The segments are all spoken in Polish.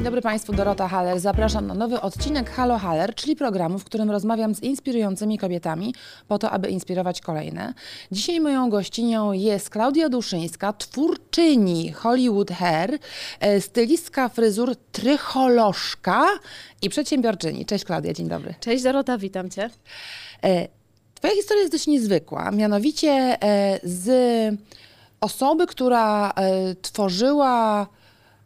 Dzień dobry Państwu, Dorota Haller. Zapraszam na nowy odcinek Halo Haller, czyli programu, w którym rozmawiam z inspirującymi kobietami po to, aby inspirować kolejne. Dzisiaj moją gościnią jest Klaudia Duszyńska, twórczyni Hollywood Hair, e, stylistka fryzur, trycholożka i przedsiębiorczyni. Cześć Klaudia, dzień dobry. Cześć Dorota, witam Cię. E, Twoja historia jest dość niezwykła, mianowicie e, z osoby, która tworzyła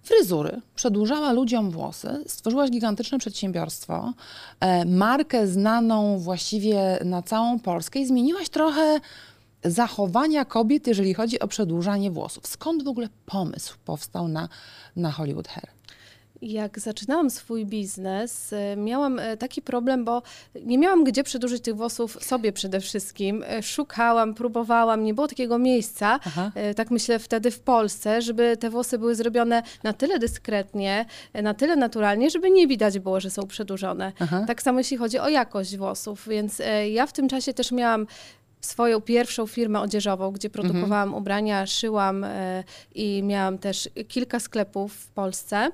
fryzury, przedłużała ludziom włosy, stworzyłaś gigantyczne przedsiębiorstwo, e, markę znaną właściwie na całą Polskę i zmieniłaś trochę zachowania kobiet, jeżeli chodzi o przedłużanie włosów. Skąd w ogóle pomysł powstał na, na Hollywood Hair? Jak zaczynałam swój biznes, y, miałam y, taki problem, bo nie miałam gdzie przedłużyć tych włosów sobie przede wszystkim. Y, Szukałam, próbowałam, nie było takiego miejsca, Aha. tak myślę wtedy w Polsce, żeby te włosy były zrobione na tyle dyskretnie, na tyle naturalnie, żeby nie widać było, że są przedłużone. Aha. Tak samo jeśli chodzi o jakość włosów, więc ja w tym czasie też miałam swoją pierwszą firmę odzieżową, gdzie produkowałam ubrania, szyłam i miałam też kilka sklepów w Polsce.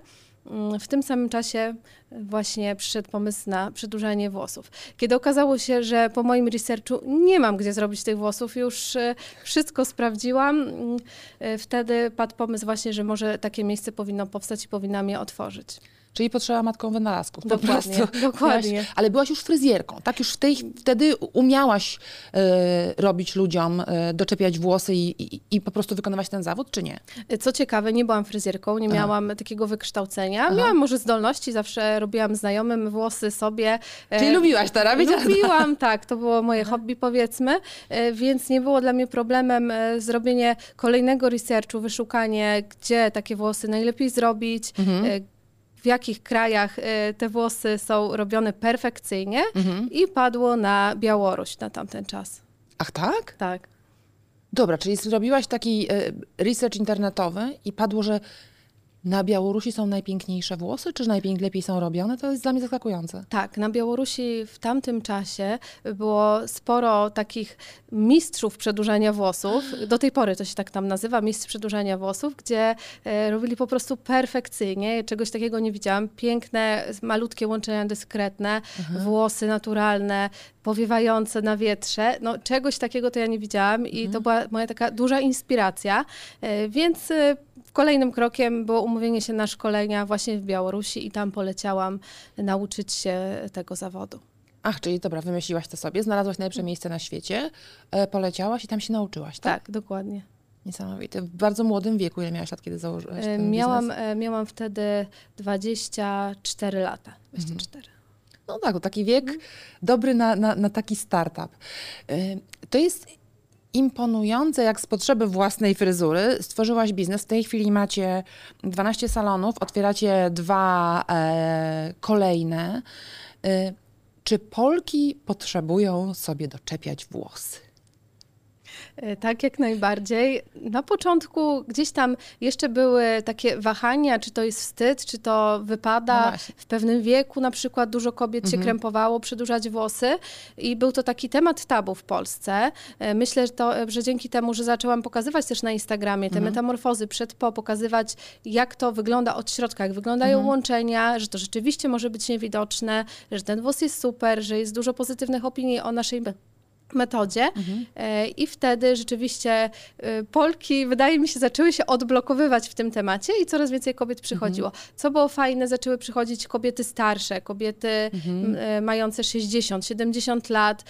Mm, W tym samym czasie właśnie przyszedł pomysł na przedłużanie włosów. Kiedy okazało się, że po moim researchu nie mam gdzie zrobić tych włosów, już e, wszystko sprawdziłam, mm, e, wtedy padł pomysł właśnie, że może takie miejsce powinno powstać i powinnam je otworzyć. Czyli potrzeba matką wynalazków. Po Dokładnie, prostu. dokładnie. Miałaś- ale byłaś już fryzjerką, tak? Już w tej, wtedy umiałaś e, robić ludziom, e, doczepiać włosy i, i, i po prostu wykonywać ten zawód, czy nie? Co ciekawe, nie byłam fryzjerką, nie Aha. miałam takiego wykształcenia. Aha. Miałam może zdolności, zawsze robiłam znajomym włosy sobie. E, Czyli lubiłaś to robić? Lubiłam, tak, to było moje hobby powiedzmy, e, więc nie było dla mnie problemem e, zrobienie kolejnego researchu, wyszukanie, gdzie takie włosy najlepiej zrobić, Mhm. W jakich krajach e, te włosy są robione perfekcyjnie Mhm. i padło na Białoruś na tamten czas. Ach tak? Tak. Dobra, czyli zrobiłaś taki e, research internetowy i padło, że na Białorusi są najpiękniejsze włosy, czy najlepiej są robione? To jest dla mnie zaskakujące. Tak, na Białorusi w tamtym czasie było sporo takich mistrzów przedłużania włosów. Do tej pory to się tak tam nazywa, mistrz przedłużania włosów, gdzie e, robili po prostu perfekcyjnie. Czegoś takiego nie widziałam. Piękne, malutkie łączenia dyskretne, włosy naturalne, powiewające na wietrze. No, czegoś takiego to ja nie widziałam i to była moja taka duża inspiracja. E, więc e, Kolejnym krokiem było umówienie się na szkolenia właśnie w Białorusi i tam poleciałam nauczyć się tego zawodu. Ach, czyli dobra, wymyśliłaś to sobie, znalazłaś najlepsze miejsce na świecie, e, poleciałaś i tam się nauczyłaś, tak? Tak, dokładnie. Niesamowite. W bardzo młodym wieku, ile miałaś lat, kiedy założyłaś E, ten Miałam, biznes? e, miałam wtedy 24 lata. 24. No tak, taki wiek dobry na, na, na taki startup. To jest imponujące, jak z potrzeby własnej fryzury stworzyłaś biznes. W tej chwili macie 12 salonów, otwieracie dwa e, kolejne. Y, Czy Polki potrzebują sobie doczepiać włosy? E, Tak, jak najbardziej. Na początku gdzieś tam jeszcze były takie wahania, czy to jest wstyd, czy to No wypada. właśnie. w pewnym wieku na przykład dużo kobiet się krępowało przedłużać włosy i był to taki temat tabu w Polsce. E, Myślę, że, to, że dzięki temu, że zaczęłam pokazywać też na Instagramie te metamorfozy przed po, pokazywać jak to wygląda od środka, jak wyglądają łączenia, że to rzeczywiście może być niewidoczne, że ten włos jest super, że jest dużo pozytywnych opinii o naszej metodzie. E, i wtedy rzeczywiście e, Polki, wydaje mi się, zaczęły się odblokowywać w tym temacie i coraz więcej kobiet przychodziło. Co było fajne, zaczęły przychodzić kobiety starsze, kobiety m, e, mające 60, 70 lat,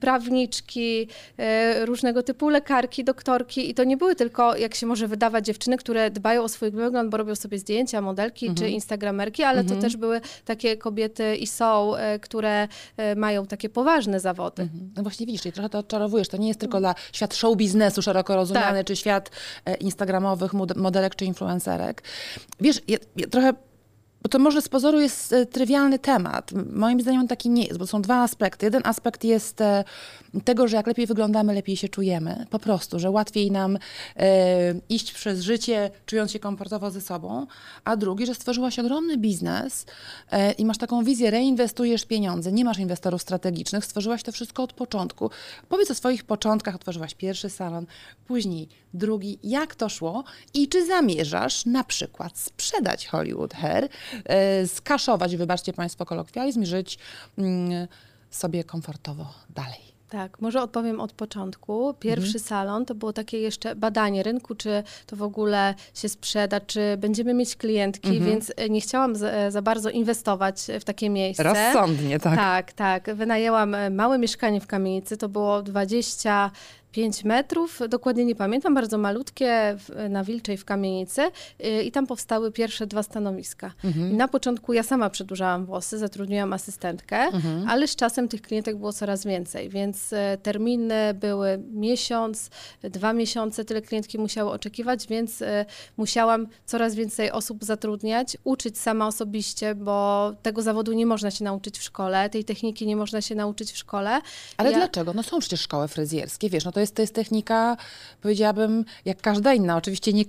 prawniczki, e, różnego typu lekarki, doktorki i to nie były tylko, jak się może wydawać, dziewczyny, które dbają o swój wygląd, bo robią sobie zdjęcia, modelki czy instagramerki, ale to też były takie kobiety i są, e, które e, mają takie poważne zawody. No właśnie widzisz, czyli trochę to odczarowujesz. To nie jest tylko dla świat show biznesu szeroko rozumiany, Tak. czy świat instagramowych mod- modelek czy influencerek. Wiesz, ja, ja trochę bo to może z pozoru jest e, trywialny temat. Moim zdaniem taki nie jest, bo są dwa aspekty. Jeden aspekt jest e, tego, że jak lepiej wyglądamy, lepiej się czujemy. Po prostu, że łatwiej nam e, iść przez życie, czując się komfortowo ze sobą. A drugi, że stworzyłaś ogromny biznes i masz taką wizję, reinwestujesz pieniądze, nie masz inwestorów strategicznych, stworzyłaś to wszystko od początku. Powiedz o swoich początkach, otworzyłaś pierwszy salon, później drugi. Jak to szło i czy zamierzasz na przykład sprzedać Hollywood Hair, e, skaszować, wybaczcie Państwo kolokwializm, żyć mm, sobie komfortowo dalej? Tak, może odpowiem od początku. Pierwszy mhm. salon to było takie jeszcze badanie rynku, czy to w ogóle się sprzeda, czy będziemy mieć klientki, mhm. więc e, nie chciałam za, e, za, bardzo inwestować w takie miejsce. Rozsądnie, tak. Tak, tak. Wynajęłam małe mieszkanie w kamienicy, to było 20 5 metrów, dokładnie nie pamiętam, bardzo malutkie na Wilczej w kamienicy yy, i tam powstały pierwsze dwa stanowiska. Mhm. na początku ja sama przedłużałam włosy, zatrudniłam asystentkę, mhm. ale z czasem tych klientek było coraz więcej, więc y, terminy były miesiąc, dwa miesiące, tyle klientki musiały oczekiwać, więc y, musiałam coraz więcej osób zatrudniać, uczyć sama osobiście, bo tego zawodu nie można się nauczyć w szkole, tej techniki nie można się nauczyć w szkole. Ale ja... dlaczego? No są przecież szkoły fryzjerskie, wiesz, no to jest, to jest technika, powiedziałabym, jak każda inna. Oczywiście nie,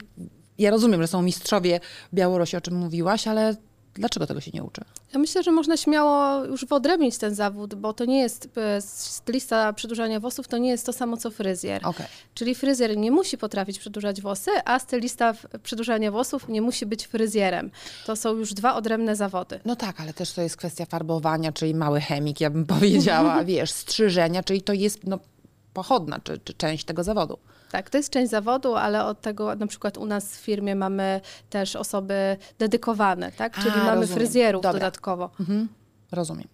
ja rozumiem, że są mistrzowie Białorusi, o czym mówiłaś, ale Dlaczego tego się nie uczy? Ja myślę, że można śmiało już wyodrębnić ten zawód, bo to nie jest e, stylista przedłużania włosów, to nie jest to samo co fryzjer. Okay. Czyli fryzjer nie musi potrafić przedłużać włosy, a stylista przedłużania włosów nie musi być fryzjerem. To są już dwa odrębne zawody. No tak, ale też to jest kwestia farbowania, czyli mały chemik, ja bym powiedziała, wiesz, strzyżenia, czyli to jest no, pochodna, czy, czy część tego zawodu. Tak, to jest część zawodu, ale od tego na przykład u nas w firmie mamy też osoby dedykowane, tak? Czyli A, mamy rozumiem. fryzjerów Dobra. dodatkowo. Mhm. Rozumiem.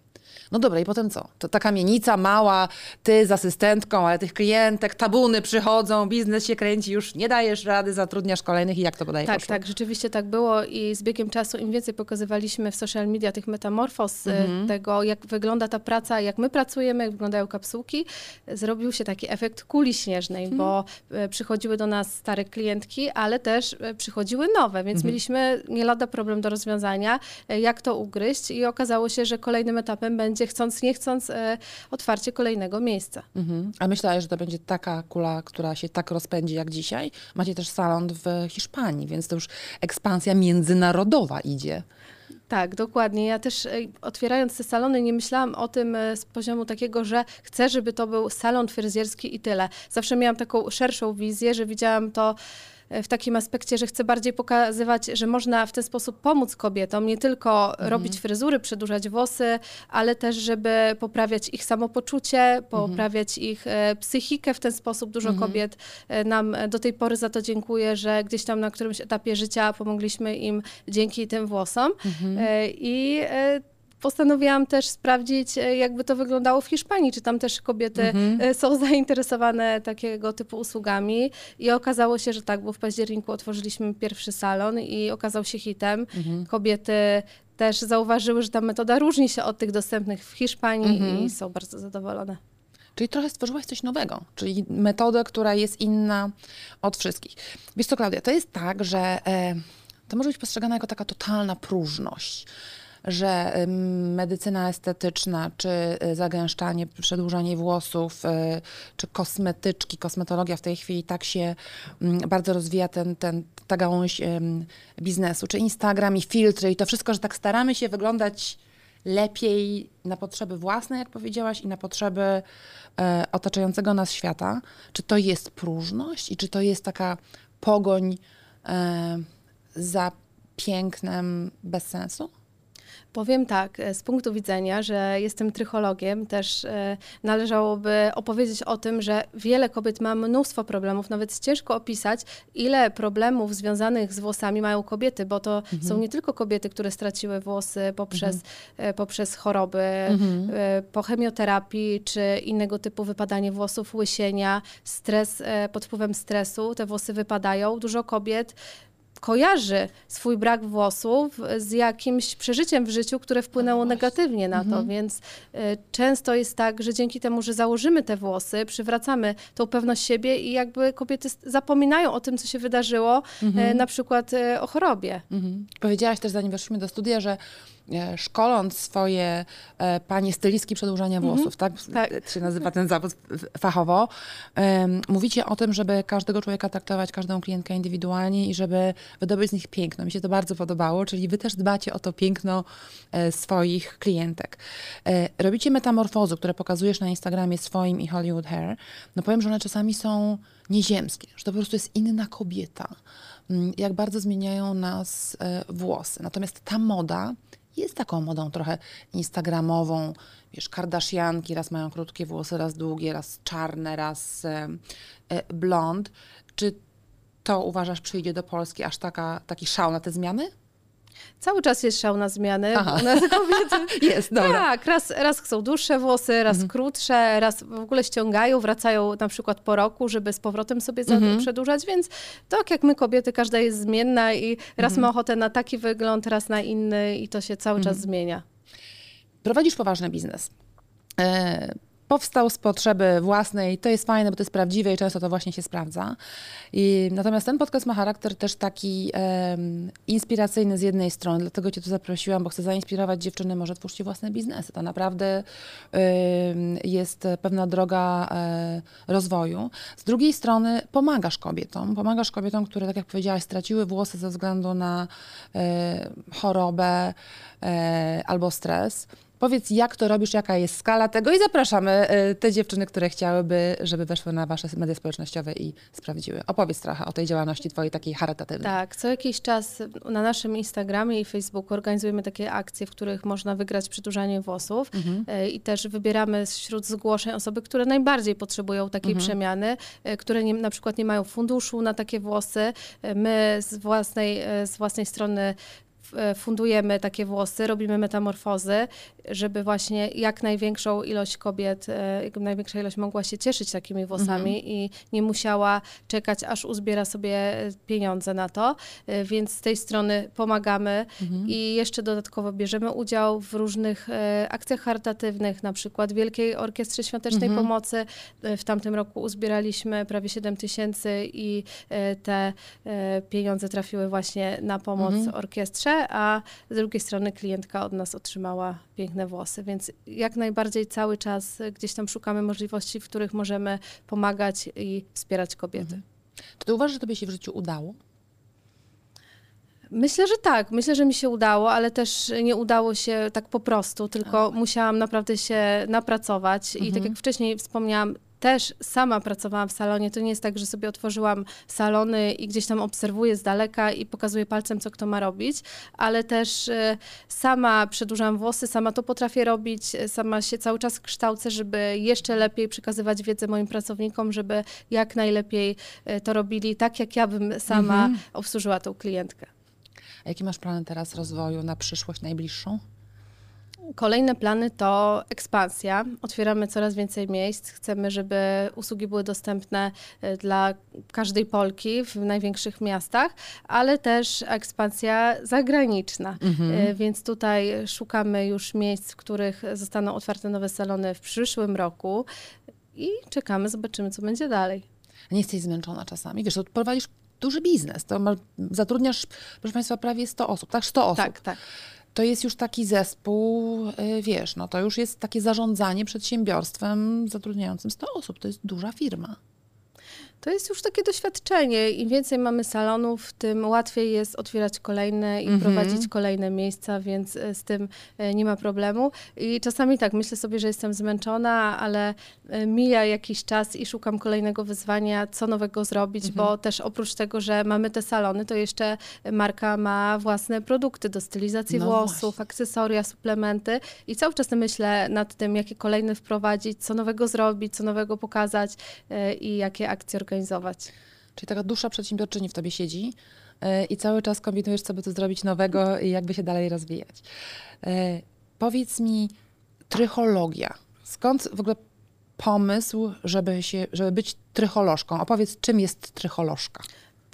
No dobra, i potem co? To ta kamienica mała, ty z asystentką, ale tych klientek, tabuny przychodzą, biznes się kręci, już nie dajesz rady, zatrudniasz kolejnych i jak to podaje Tak, poszło? tak, rzeczywiście tak było i z biegiem czasu im więcej pokazywaliśmy w social media tych metamorfoz, y, mhm. tego jak wygląda ta praca, jak my pracujemy, jak wyglądają kapsułki, zrobił się taki efekt kuli śnieżnej, mhm. bo y, przychodziły do nas stare klientki, ale też y, przychodziły nowe, więc mhm. mieliśmy nie lada problem do rozwiązania, jak to ugryźć i okazało się, że kolejnym etapem będzie chcąc, nie chcąc, e, otwarcie kolejnego miejsca. Mhm. A myślałeś, że to będzie taka kula, która się tak rozpędzi jak dzisiaj? Macie też salon w Hiszpanii, więc to już ekspansja międzynarodowa idzie. Tak, dokładnie. Ja też e, otwierając te salony nie myślałam o tym e, z poziomu takiego, że chcę, żeby to był salon fryzjerski i tyle. Zawsze miałam taką szerszą wizję, że widziałam to w takim aspekcie, że chcę bardziej pokazywać, że można w ten sposób pomóc kobietom, nie tylko mhm. robić fryzury, przedłużać włosy, ale też, żeby poprawiać ich samopoczucie, poprawiać mhm. ich e, psychikę w ten sposób. Dużo mhm. kobiet e, nam do tej pory za to dziękuję, że gdzieś tam na którymś etapie życia pomogliśmy im dzięki tym włosom. Mhm. E, I postanowiłam też sprawdzić, e, jakby to wyglądało w Hiszpanii, czy tam też kobiety mhm. E, są zainteresowane takiego typu usługami. I okazało się, że tak, bo w październiku otworzyliśmy pierwszy salon i okazał się hitem. Mhm. Kobiety też zauważyły, że ta metoda różni się od tych dostępnych w Hiszpanii mhm. i są bardzo zadowolone. Czyli trochę stworzyłaś coś nowego, czyli metodę, która jest inna od wszystkich. Wiesz co, Klaudia, to jest tak, że e, to może być postrzegane jako taka totalna próżność że medycyna estetyczna, czy y, zagęszczanie, przedłużanie włosów, y, czy kosmetyczki, kosmetologia w tej chwili tak się bardzo rozwija ten, ten, ta gałąź biznesu, czy Instagram i filtry i to wszystko, że tak staramy się wyglądać lepiej na potrzeby własne, jak powiedziałaś, i na potrzeby e, otaczającego nas świata. Czy to jest próżność i czy to jest taka pogoń e, za pięknem bez sensu? Powiem tak, e, z punktu widzenia, że jestem trychologiem, też e, należałoby opowiedzieć o tym, że wiele kobiet ma mnóstwo problemów, nawet ciężko opisać, ile problemów związanych z włosami mają kobiety, bo to mhm. są nie tylko kobiety, które straciły włosy poprzez, mhm. E, poprzez choroby, mhm. po chemioterapii czy innego typu wypadanie włosów, łysienia, stres, pod wpływem stresu te włosy wypadają. Dużo kobiet kojarzy swój brak włosów z jakimś przeżyciem w życiu, które wpłynęło negatywnie na to, więc y, często jest tak, że dzięki temu, że założymy te włosy, przywracamy tą pewność siebie i jakby kobiety zapominają o tym, co się wydarzyło, y, na przykład y, o chorobie. Mhm. Powiedziałaś też, zanim weszliśmy do studia, że szkoląc swoje e, panie stylistki przedłużania włosów, tak? Tak. Tak się nazywa ten zawód fachowo. mówicie o tym, żeby każdego człowieka traktować, każdą klientkę indywidualnie i żeby wydobyć z nich piękno. Mi się to bardzo podobało, czyli wy też dbacie o to piękno e, swoich klientek. E, robicie metamorfozy, które pokazujesz na Instagramie swoim i Hollywood Hair. No powiem, że one czasami są nieziemskie, że to po prostu jest inna kobieta. Mm, Jak bardzo zmieniają nas e, włosy. Natomiast ta moda jest taką modą trochę instagramową. Wiesz, kardashianki raz mają krótkie włosy, raz długie, raz czarne, raz e, e, blond. Czy to uważasz przyjdzie do Polski aż taka, taki szał na te zmiany? Cały czas jest szał na zmiany. Aha. U nas kobiety Jest, dobra. Tak, raz, raz chcą dłuższe włosy, raz krótsze, raz w ogóle ściągają, wracają na przykład po roku, żeby z powrotem sobie za- przedłużać, więc tak jak my kobiety, każda jest zmienna i raz ma ochotę na taki wygląd, raz na inny i to się cały czas zmienia. prowadzisz poważny biznes. E, powstał z potrzeby własnej, to jest fajne, bo to jest prawdziwe i często to właśnie się sprawdza. I, natomiast ten podcast ma charakter też taki em, inspiracyjny z jednej strony, dlatego Cię tu zaprosiłam, bo chcę zainspirować dziewczyny, może twórzcie własne biznesy. To naprawdę em, jest pewna droga e, rozwoju. Z drugiej strony pomagasz kobietom, pomagasz kobietom, które, tak jak powiedziałaś, straciły włosy ze względu na e, chorobę e, albo stres. Powiedz, jak to robisz, jaka jest skala tego i zapraszamy e, te dziewczyny, które chciałyby, żeby weszły na wasze media społecznościowe i sprawdziły. Opowiedz trochę o tej działalności twojej takiej charytatywnej. Tak, co jakiś czas na naszym Instagramie i Facebooku organizujemy takie akcje, w których można wygrać przedłużanie włosów E, i też wybieramy wśród zgłoszeń osoby, które najbardziej potrzebują takiej przemiany, e, które nie, na przykład nie mają funduszu na takie włosy. My z własnej, z własnej strony fundujemy takie włosy, robimy metamorfozy, żeby właśnie jak największą ilość kobiet, e, jak największa ilość mogła się cieszyć takimi włosami i nie musiała czekać, aż uzbiera sobie e, pieniądze na to. E, Więc z tej strony pomagamy i jeszcze dodatkowo bierzemy udział w różnych e, akcjach charytatywnych, na przykład Wielkiej Orkiestrze Świątecznej Pomocy. E, W tamtym roku uzbieraliśmy prawie 7 tysięcy i e, te e, pieniądze trafiły właśnie na pomoc orkiestrze, a z drugiej strony klientka od nas otrzymała piękne włosy, więc jak najbardziej cały czas gdzieś tam szukamy możliwości, w których możemy pomagać i wspierać kobiety. Czy ty uważasz, że tobie się w życiu udało? Myślę, że tak. Myślę, że mi się udało, ale też nie udało się tak po prostu, tylko musiałam naprawdę się napracować. I tak jak wcześniej wspomniałam, też sama pracowałam w salonie. To nie jest tak, że sobie otworzyłam salony i gdzieś tam obserwuję z daleka i pokazuję palcem, co kto ma robić, ale też e, sama przedłużam włosy, sama to potrafię robić, e, sama się cały czas kształcę, żeby jeszcze lepiej przekazywać wiedzę moim pracownikom, żeby jak najlepiej e, to robili tak, jak ja bym sama obsłużyła tą klientkę. A jakie masz plany teraz rozwoju na przyszłość najbliższą? Kolejne plany to ekspansja. Otwieramy coraz więcej miejsc. Chcemy, żeby usługi były dostępne e, dla każdej Polki w największych miastach, ale też ekspansja zagraniczna. E, Więc tutaj szukamy już miejsc, w których zostaną otwarte nowe salony w przyszłym roku i czekamy, zobaczymy, co będzie dalej. Nie jesteś zmęczona czasami? Wiesz, to prowadzisz duży biznes, to zatrudniasz, proszę Państwa, prawie 100 osób, tak? 100 osób. Tak, tak. To jest już taki zespół, y, wiesz, no to już jest takie zarządzanie przedsiębiorstwem zatrudniającym 100 osób. To jest duża firma. To jest już takie doświadczenie. Im więcej mamy salonów, tym łatwiej jest otwierać kolejne i Mhm. prowadzić kolejne miejsca, więc e, z tym e, nie ma problemu. I czasami tak, myślę sobie, że jestem zmęczona, ale e, mija jakiś czas i szukam kolejnego wyzwania, co nowego zrobić, Mhm. bo też oprócz tego, że mamy te salony, to jeszcze marka ma własne produkty do stylizacji No włosów, właśnie. akcesoria, suplementy i cały czas myślę nad tym, jakie kolejne wprowadzić, co nowego zrobić, co nowego pokazać i jakie akcje organizować. Czyli taka dusza przedsiębiorczyni w tobie siedzi y, i cały czas kombinujesz, co by tu zrobić nowego i jakby się dalej rozwijać. Y, Powiedz mi, trychologia. Skąd w ogóle pomysł, żeby, się, żeby być trycholożką? Opowiedz, czym jest trycholożka?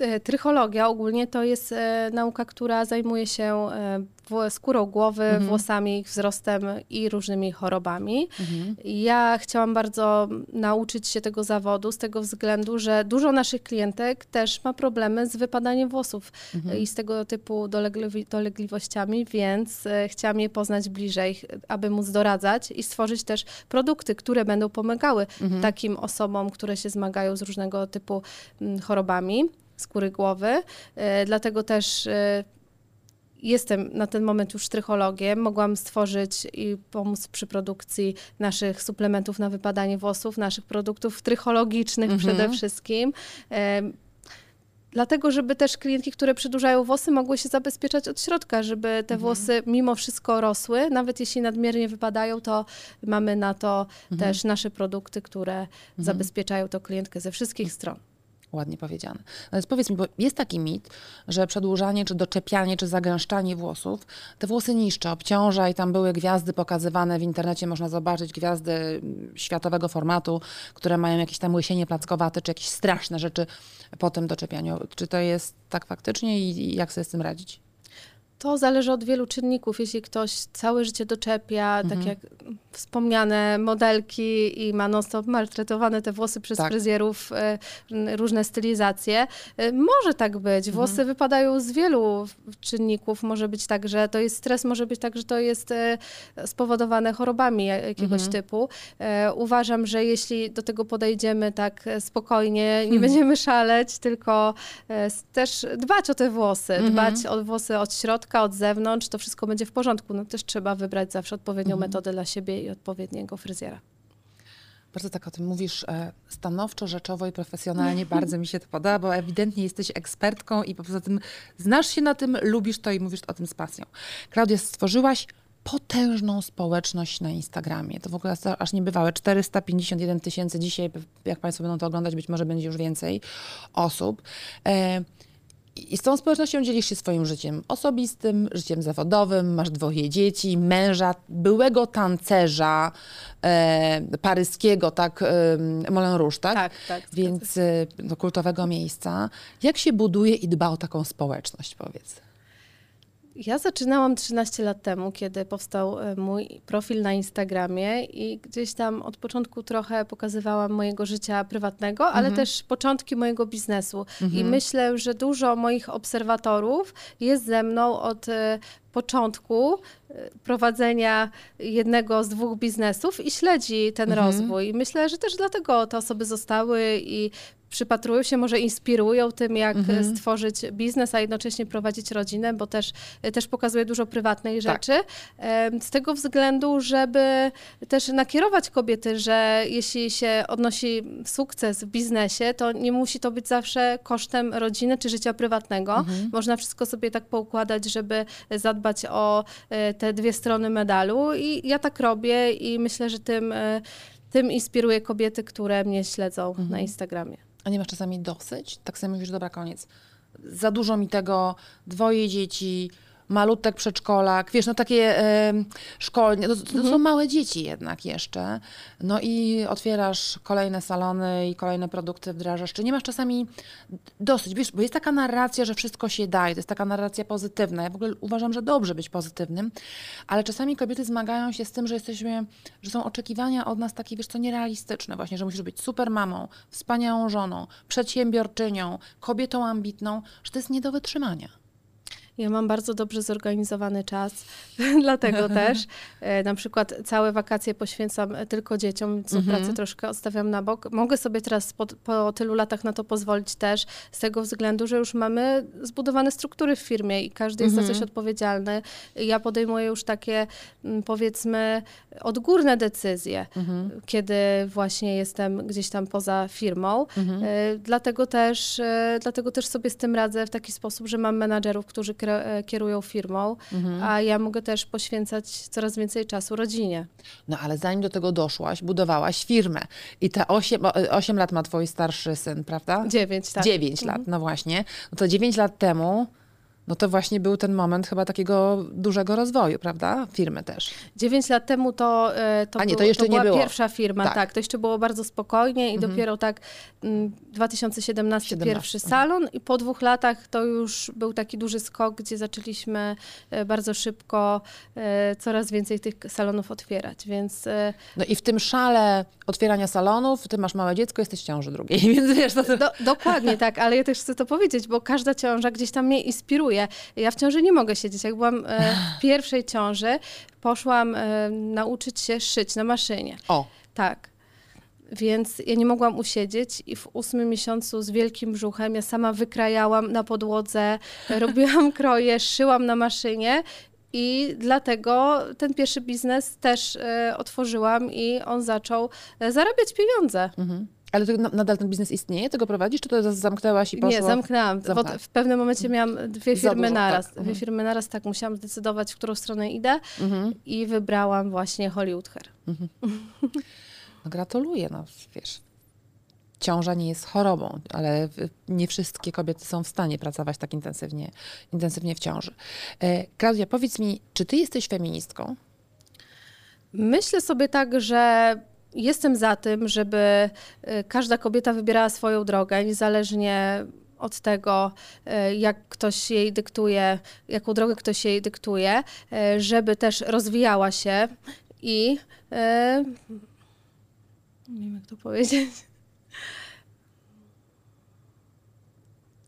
E, Trychologia ogólnie to jest e, nauka, która zajmuje się e, skórą głowy, mhm. włosami, ich wzrostem i różnymi chorobami. Mhm. Ja chciałam bardzo nauczyć się tego zawodu z tego względu, że dużo naszych klientek też ma problemy z wypadaniem włosów mhm. i z tego typu dolegli dolegliwościami, więc chciałam je poznać bliżej, aby móc doradzać i stworzyć też produkty, które będą pomagały mhm. takim osobom, które się zmagają z różnego typu mm, chorobami skóry głowy. E, dlatego też e, jestem na ten moment już trychologiem. Mogłam stworzyć i pomóc przy produkcji naszych suplementów na wypadanie włosów, naszych produktów trychologicznych mhm. przede wszystkim. E, dlatego, żeby też klientki, które przedłużają włosy, mogły się zabezpieczać od środka, żeby te mhm. włosy mimo wszystko rosły. Nawet jeśli nadmiernie wypadają, to mamy na to mhm. też nasze produkty, które mhm. zabezpieczają to klientkę ze wszystkich stron. Ładnie powiedziane. Natomiast powiedz mi, bo jest taki mit, że przedłużanie, czy doczepianie, czy zagęszczanie włosów te włosy niszczy, obciąża i tam były gwiazdy pokazywane w internecie, można zobaczyć gwiazdy mm, światowego formatu, które mają jakieś tam łysienie plackowate, czy jakieś straszne rzeczy po tym doczepianiu. Czy to jest tak faktycznie i jak sobie z tym radzić? To zależy od wielu czynników. Jeśli ktoś całe życie doczepia, tak mhm. tak jak wspomniane modelki i ma non-stop maltretowane te włosy przez tak. fryzjerów, y, różne stylizacje, y, może tak być. Włosy mhm. wypadają z wielu czynników. Może być tak, że to jest stres, może być tak, że to jest y, spowodowane chorobami jakiegoś mhm. typu. Uważam, że jeśli do tego podejdziemy tak spokojnie, nie hmm. będziemy szaleć, tylko też dbać o te włosy, mhm. dbać o włosy od środka, od zewnątrz, to wszystko będzie w porządku. No też trzeba wybrać zawsze odpowiednią mhm. metodę dla siebie i odpowiedniego fryzjera. Bardzo tak o tym mówisz e, stanowczo, rzeczowo i profesjonalnie. Bardzo mi się to podoba, bo ewidentnie jesteś ekspertką i poza tym znasz się na tym, lubisz to i mówisz o tym z pasją. Klaudia, stworzyłaś potężną społeczność na Instagramie. To w ogóle aż niebywałe. 451 tysięcy dzisiaj, jak Państwo będą to oglądać, być może będzie już więcej osób. I z tą społecznością dzielisz się swoim życiem osobistym, życiem zawodowym, masz dwoje dzieci, męża, byłego tancerza e, paryskiego, tak, e, Moulin Rouge, tak? Tak, tak. Więc e, do kultowego miejsca. Jak się buduje i dba o taką społeczność, powiedz? Ja zaczynałam 13 lat temu, kiedy powstał e, mój profil na Instagramie i gdzieś tam od początku trochę pokazywałam mojego życia prywatnego, mhm. ale też początki mojego biznesu. Mhm. I myślę, że dużo moich obserwatorów jest ze mną od e, początku e, prowadzenia jednego z dwóch biznesów i śledzi ten mhm. rozwój. I myślę, że też dlatego te osoby zostały i przypatrują się, może inspirują tym, jak mhm. stworzyć biznes, a jednocześnie prowadzić rodzinę, bo też, też pokazuje dużo prywatnej tak. rzeczy. Z tego względu, żeby też nakierować kobiety, że jeśli się odnosi sukces w biznesie, to nie musi to być zawsze kosztem rodziny czy życia prywatnego. Mhm. Można wszystko sobie tak poukładać, żeby zadbać o e, te dwie strony medalu i ja tak robię i myślę, że tym, e, tym inspiruję kobiety, które mnie śledzą mhm. na Instagramie. A nie masz czasami dosyć? Tak sobie mówisz, dobra, koniec. Za dużo mi tego, dwoje dzieci, malutek przedszkolak, wiesz, no takie e, szkolnie, to, to mhm. są małe dzieci jednak jeszcze. No i otwierasz kolejne salony i kolejne produkty wdrażasz. Czy nie masz czasami dosyć, wiesz, bo jest taka narracja, że wszystko się daje, to jest taka narracja pozytywna. Ja w ogóle uważam, że dobrze być pozytywnym, ale czasami kobiety zmagają się z tym, że jesteśmy, że są oczekiwania od nas takie, wiesz co, nierealistyczne właśnie, że musisz być super mamą, wspaniałą żoną, przedsiębiorczynią, kobietą ambitną, że to jest nie do wytrzymania. Ja mam bardzo dobrze zorganizowany czas, dlatego też e, na przykład całe wakacje poświęcam tylko dzieciom, co mhm. pracę troszkę odstawiam na bok. Mogę sobie teraz po, po, tylu latach na to pozwolić też, z tego względu, że już mamy zbudowane struktury w firmie i każdy jest mhm. za coś odpowiedzialny. Ja podejmuję już takie, mm, powiedzmy, odgórne decyzje, mhm. kiedy właśnie jestem gdzieś tam poza firmą. Mhm. E, dlatego, też, e, dlatego też sobie z tym radzę w taki sposób, że mam menadżerów, którzy E, kierują firmą, mhm. a ja mogę też poświęcać coraz więcej czasu rodzinie. No ale zanim do tego doszłaś, budowałaś firmę. I te 8, 8 e, lat ma twój starszy syn, prawda? 9, tak. 9 mhm. lat, no właśnie. No to 9 lat temu no to właśnie był ten moment chyba takiego dużego rozwoju, prawda? Firmy też. Dziewięć lat temu to, e, to, A nie, to był- jeszcze nie była było. pierwsza firma, Tak. tak. To jeszcze było bardzo spokojnie i dopiero tak mm, 2017 17, pierwszy mhm. salon i po dwóch latach to już był taki duży skok, gdzie zaczęliśmy e, bardzo szybko e, coraz więcej tych salonów otwierać, więc No i w tym szale otwierania salonów, ty masz małe dziecko, jesteś w ciąży drugiej, więc wiesz, to... Do, dokładnie tak, ale ja też chcę to powiedzieć, bo każda ciąża gdzieś tam mnie inspiruje. Ja w ciąży nie mogę siedzieć. Jak byłam e, w pierwszej ciąży, poszłam e, nauczyć się szyć na maszynie. O, Tak. Więc ja nie mogłam usiedzieć i w ósmym miesiącu z wielkim brzuchem ja sama wykrajałam na podłodze, robiłam kroje, szyłam na maszynie i dlatego ten pierwszy biznes też e, otworzyłam i on zaczął zarabiać pieniądze. mhm. Ale na- nadal ten biznes istnieje? Ty go prowadzisz, czy to zamknęłaś i poszło? Nie, zamknęłam. Zamknęłaś. w pewnym momencie miałam dwie firmy dużo, naraz. tak. Dwie Mhm. firmy naraz, tak musiałam zdecydować, w którą stronę idę Mhm. i wybrałam właśnie Hollywood Hair. No gratuluję, no wiesz. Ciąża nie jest chorobą, ale nie wszystkie kobiety są w stanie pracować tak intensywnie, intensywnie w ciąży. E, Klaudia, powiedz mi, czy ty jesteś feministką? Myślę sobie tak, że jestem za tym, żeby y, każda kobieta wybierała swoją drogę, niezależnie od tego, y, jak ktoś jej dyktuje, jaką drogę ktoś jej dyktuje, y, żeby też rozwijała się i nie wiem, jak to powiedzieć.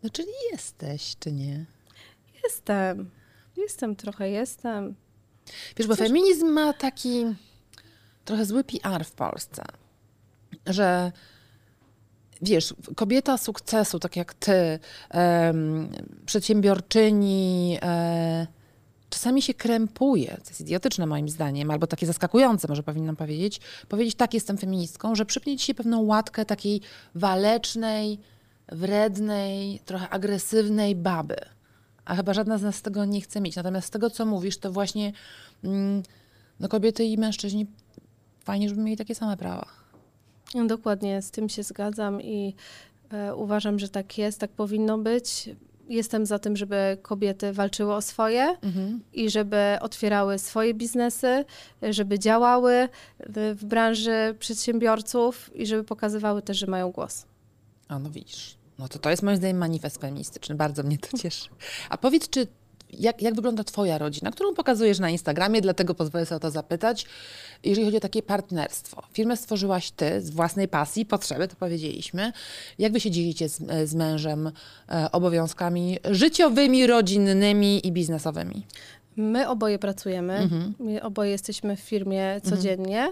No czyli jesteś, czy nie? Jestem. Jestem trochę, jestem. Wiesz, bo feminizm ma taki trochę zły PR w Polsce, że wiesz, kobieta sukcesu, tak jak ty, em, przedsiębiorczyni, e, czasami się krępuje, co jest idiotyczne moim zdaniem, albo takie zaskakujące, może powinnam powiedzieć, powiedzieć tak, jestem feministką, że przypnie ci się pewną łatkę takiej walecznej, wrednej, trochę agresywnej baby. A chyba żadna z nas tego nie chce mieć. Natomiast z tego, co mówisz, to właśnie mm, no kobiety i mężczyźni fajnie, żeby mieli takie same prawa. No, Dokładnie, z tym się zgadzam i e, uważam, że tak jest, tak powinno być. Jestem za tym, żeby kobiety walczyły o swoje i żeby otwierały swoje biznesy, żeby działały w, w branży przedsiębiorców i żeby pokazywały też, że mają głos. A no widzisz. No to to jest moim zdaniem manifest feministyczny. Bardzo mnie to cieszy. A powiedz, czy jak, jak wygląda twoja rodzina, którą pokazujesz na Instagramie, dlatego pozwolę sobie o to zapytać. Jeżeli chodzi o takie partnerstwo. Firmę stworzyłaś ty z własnej pasji, potrzeby, to powiedzieliśmy. Jak wy się dzielicie z, z mężem e, obowiązkami życiowymi, rodzinnymi i biznesowymi? My oboje pracujemy, my oboje jesteśmy w firmie codziennie.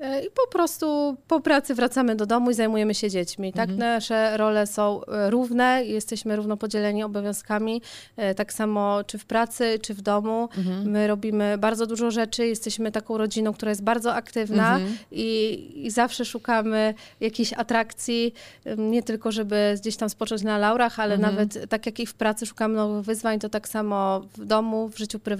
E, i po prostu po pracy wracamy do domu i zajmujemy się dziećmi. Tak, nasze role są e, równe, jesteśmy równo podzieleni obowiązkami, e, tak samo czy w pracy, czy w domu. My robimy bardzo dużo rzeczy, jesteśmy taką rodziną, która jest bardzo aktywna i, i zawsze szukamy jakiejś atrakcji, nie tylko żeby gdzieś tam spocząć na laurach, ale nawet tak jak i w pracy szukamy nowych wyzwań, to tak samo w domu, w życiu prywatnym.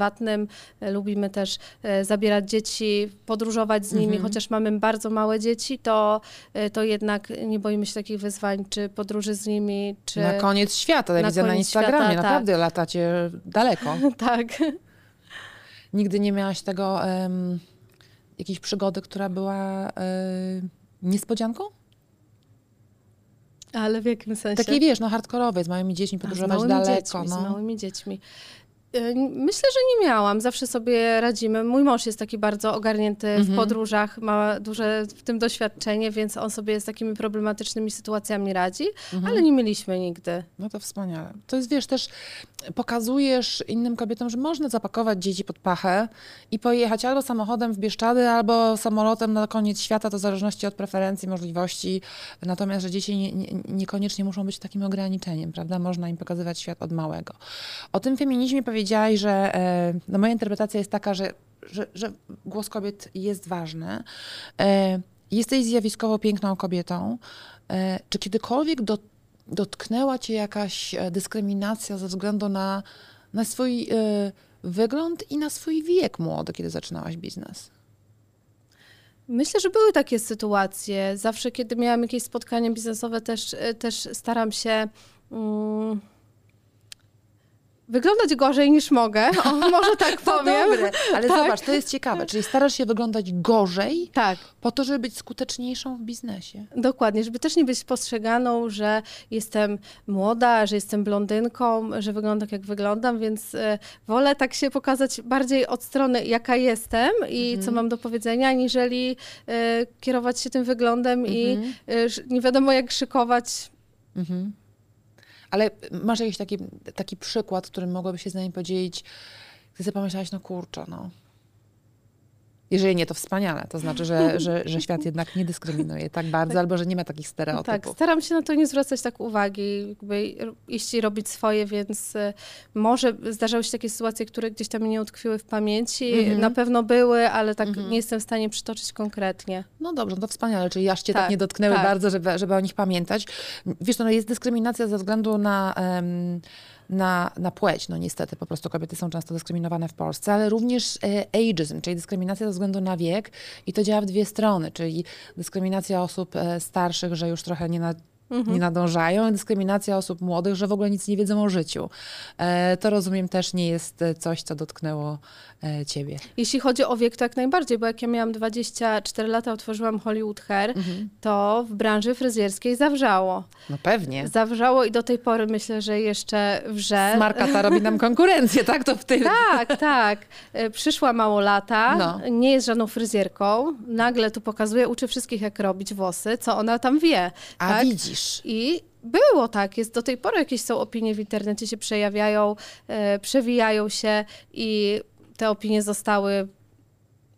E, Lubimy też e, zabierać dzieci, podróżować z nimi, chociaż mamy bardzo małe dzieci, to, e, to jednak nie boimy się takich wyzwań, czy podróży z nimi, czy... Na koniec świata, ja na widzę na Instagramie, świata, tak. naprawdę latacie daleko. tak. Nigdy nie miałaś tego, em, jakiejś przygody, która była e, niespodzianką? Ale w jakim sensie? Takiej, wiesz, no hardkorowej, z małymi dziećmi A, z podróżować małymi daleko. Dziećmi, Z no. małymi dziećmi. Y, Myślę, że nie miałam. Zawsze sobie radzimy. Mój mąż jest taki bardzo ogarnięty Mhm. w podróżach, ma duże w tym doświadczenie, więc on sobie z takimi problematycznymi sytuacjami radzi, Mhm. ale nie mieliśmy nigdy. No to wspaniale. To jest, wiesz, też pokazujesz innym kobietom, że można zapakować dzieci pod pachę i pojechać albo samochodem w Bieszczady, albo samolotem na koniec świata, to w zależności od preferencji, możliwości. Natomiast, że dzieci nie, nie, niekoniecznie muszą być takim ograniczeniem, prawda? Można im pokazywać świat od małego. O tym feminizmie powiedziałaś, że e, no moja interpretacja jest taka, że, że, że głos kobiet jest ważny. E, jesteś zjawiskowo piękną kobietą. E, czy kiedykolwiek do, dotknęła cię jakaś dyskryminacja ze względu na, na swój wygląd i na swój wiek młody, kiedy zaczynałaś biznes? Myślę, że były takie sytuacje. Zawsze, kiedy miałam jakieś spotkanie biznesowe, też, też staram się. Mm, wyglądać gorzej niż mogę, o, może tak powiem. dobre, ale Tak. zobacz, to jest ciekawe, czyli starasz się wyglądać gorzej Tak, po to, żeby być skuteczniejszą w biznesie. dokładnie, żeby też nie być postrzeganą, że jestem młoda, że jestem blondynką, że wyglądam tak, jak wyglądam, więc e, wolę tak się pokazać bardziej od strony, jaka jestem i co mam do powiedzenia, aniżeli e, kierować się tym wyglądem i e, nie wiadomo jak szykować. Mhm. Ale masz jakiś taki, taki przykład, którym mogłabyś się z nami podzielić, gdy sobie pomyślałaś, no kurczę, no. Jeżeli nie, to wspaniale. To znaczy, że, że, że świat jednak nie dyskryminuje tak bardzo, albo że nie ma takich Tak, stereotypów. staram się na to nie zwracać tak uwagi, jakby iść i robić swoje, więc e, może zdarzały się takie sytuacje, które gdzieś tam nie utkwiły w pamięci. Mhm. Na pewno były, ale tak nie jestem w stanie przytoczyć konkretnie. No dobrze, no to wspaniale, czyli aż cię tak, Tak, nie dotknęły tak. bardzo, żeby, żeby o nich pamiętać. Wiesz, no jest dyskryminacja ze względu na, em, na, na płeć. No niestety, po prostu kobiety są często dyskryminowane w Polsce, ale również e, ageism, czyli dyskryminacja ze względu na wiek i to działa w dwie strony, czyli dyskryminacja osób e, starszych, że już trochę nie na nie nadążają, dyskryminacja osób młodych, że w ogóle nic nie wiedzą o życiu. E, to rozumiem też nie jest e, coś, co dotknęło e, ciebie. Jeśli chodzi o wiek, to jak najbardziej, bo jak ja miałam 24 lata, otworzyłam Hollywood Hair, to w branży fryzjerskiej zawrzało. No pewnie. Zawrzało i do tej pory myślę, że jeszcze wrze. Smarka ta robi nam konkurencję, tak? To w tym. Tak, tak. Przyszła mało lata, No. nie jest żadną fryzjerką. Nagle tu pokazuje, uczy wszystkich, jak robić włosy, co ona tam wie. A tak? widzisz. I było tak, jest do tej pory jakieś są opinie w internecie się przejawiają, e, przewijają się i te opinie zostały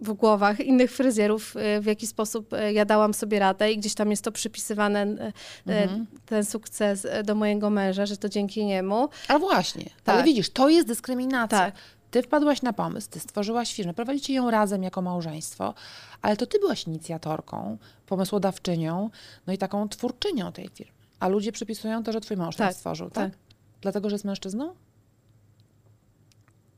w głowach innych fryzjerów, e, w jaki sposób e, ja dałam sobie radę i gdzieś tam jest to przypisywane, e, e, ten sukces do mojego męża, że to dzięki niemu. Ale właśnie, Tak. ale widzisz, to jest dyskryminacja. Tak. Ty wpadłaś na pomysł, ty stworzyłaś firmę, prowadzicie ją razem jako małżeństwo, ale to ty byłaś inicjatorką, pomysłodawczynią, no i taką twórczynią tej firmy. A ludzie przypisują to, że twój mąż Tak, stworzył, tak? tak. Dlatego, że jest mężczyzną?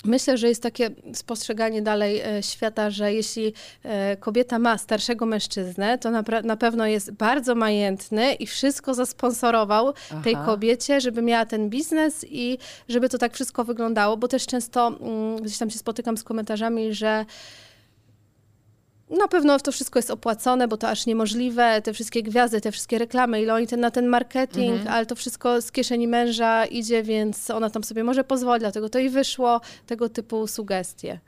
Myślę, że jest takie spostrzeganie dalej e, świata, że jeśli e, kobieta ma starszego mężczyznę, to na, na pewno jest bardzo majętny i wszystko zasponsorował tej Aha. kobiecie, żeby miała ten biznes i żeby to tak wszystko wyglądało, bo też często mm, gdzieś tam się spotykam z komentarzami, że na pewno to wszystko jest opłacone, bo to aż niemożliwe. Te wszystkie gwiazdy, te wszystkie reklamy, ile oni ten, na ten marketing, Mhm. ale to wszystko z kieszeni męża idzie, więc ona tam sobie może pozwolić, dlatego to i wyszło. Tego typu sugestie.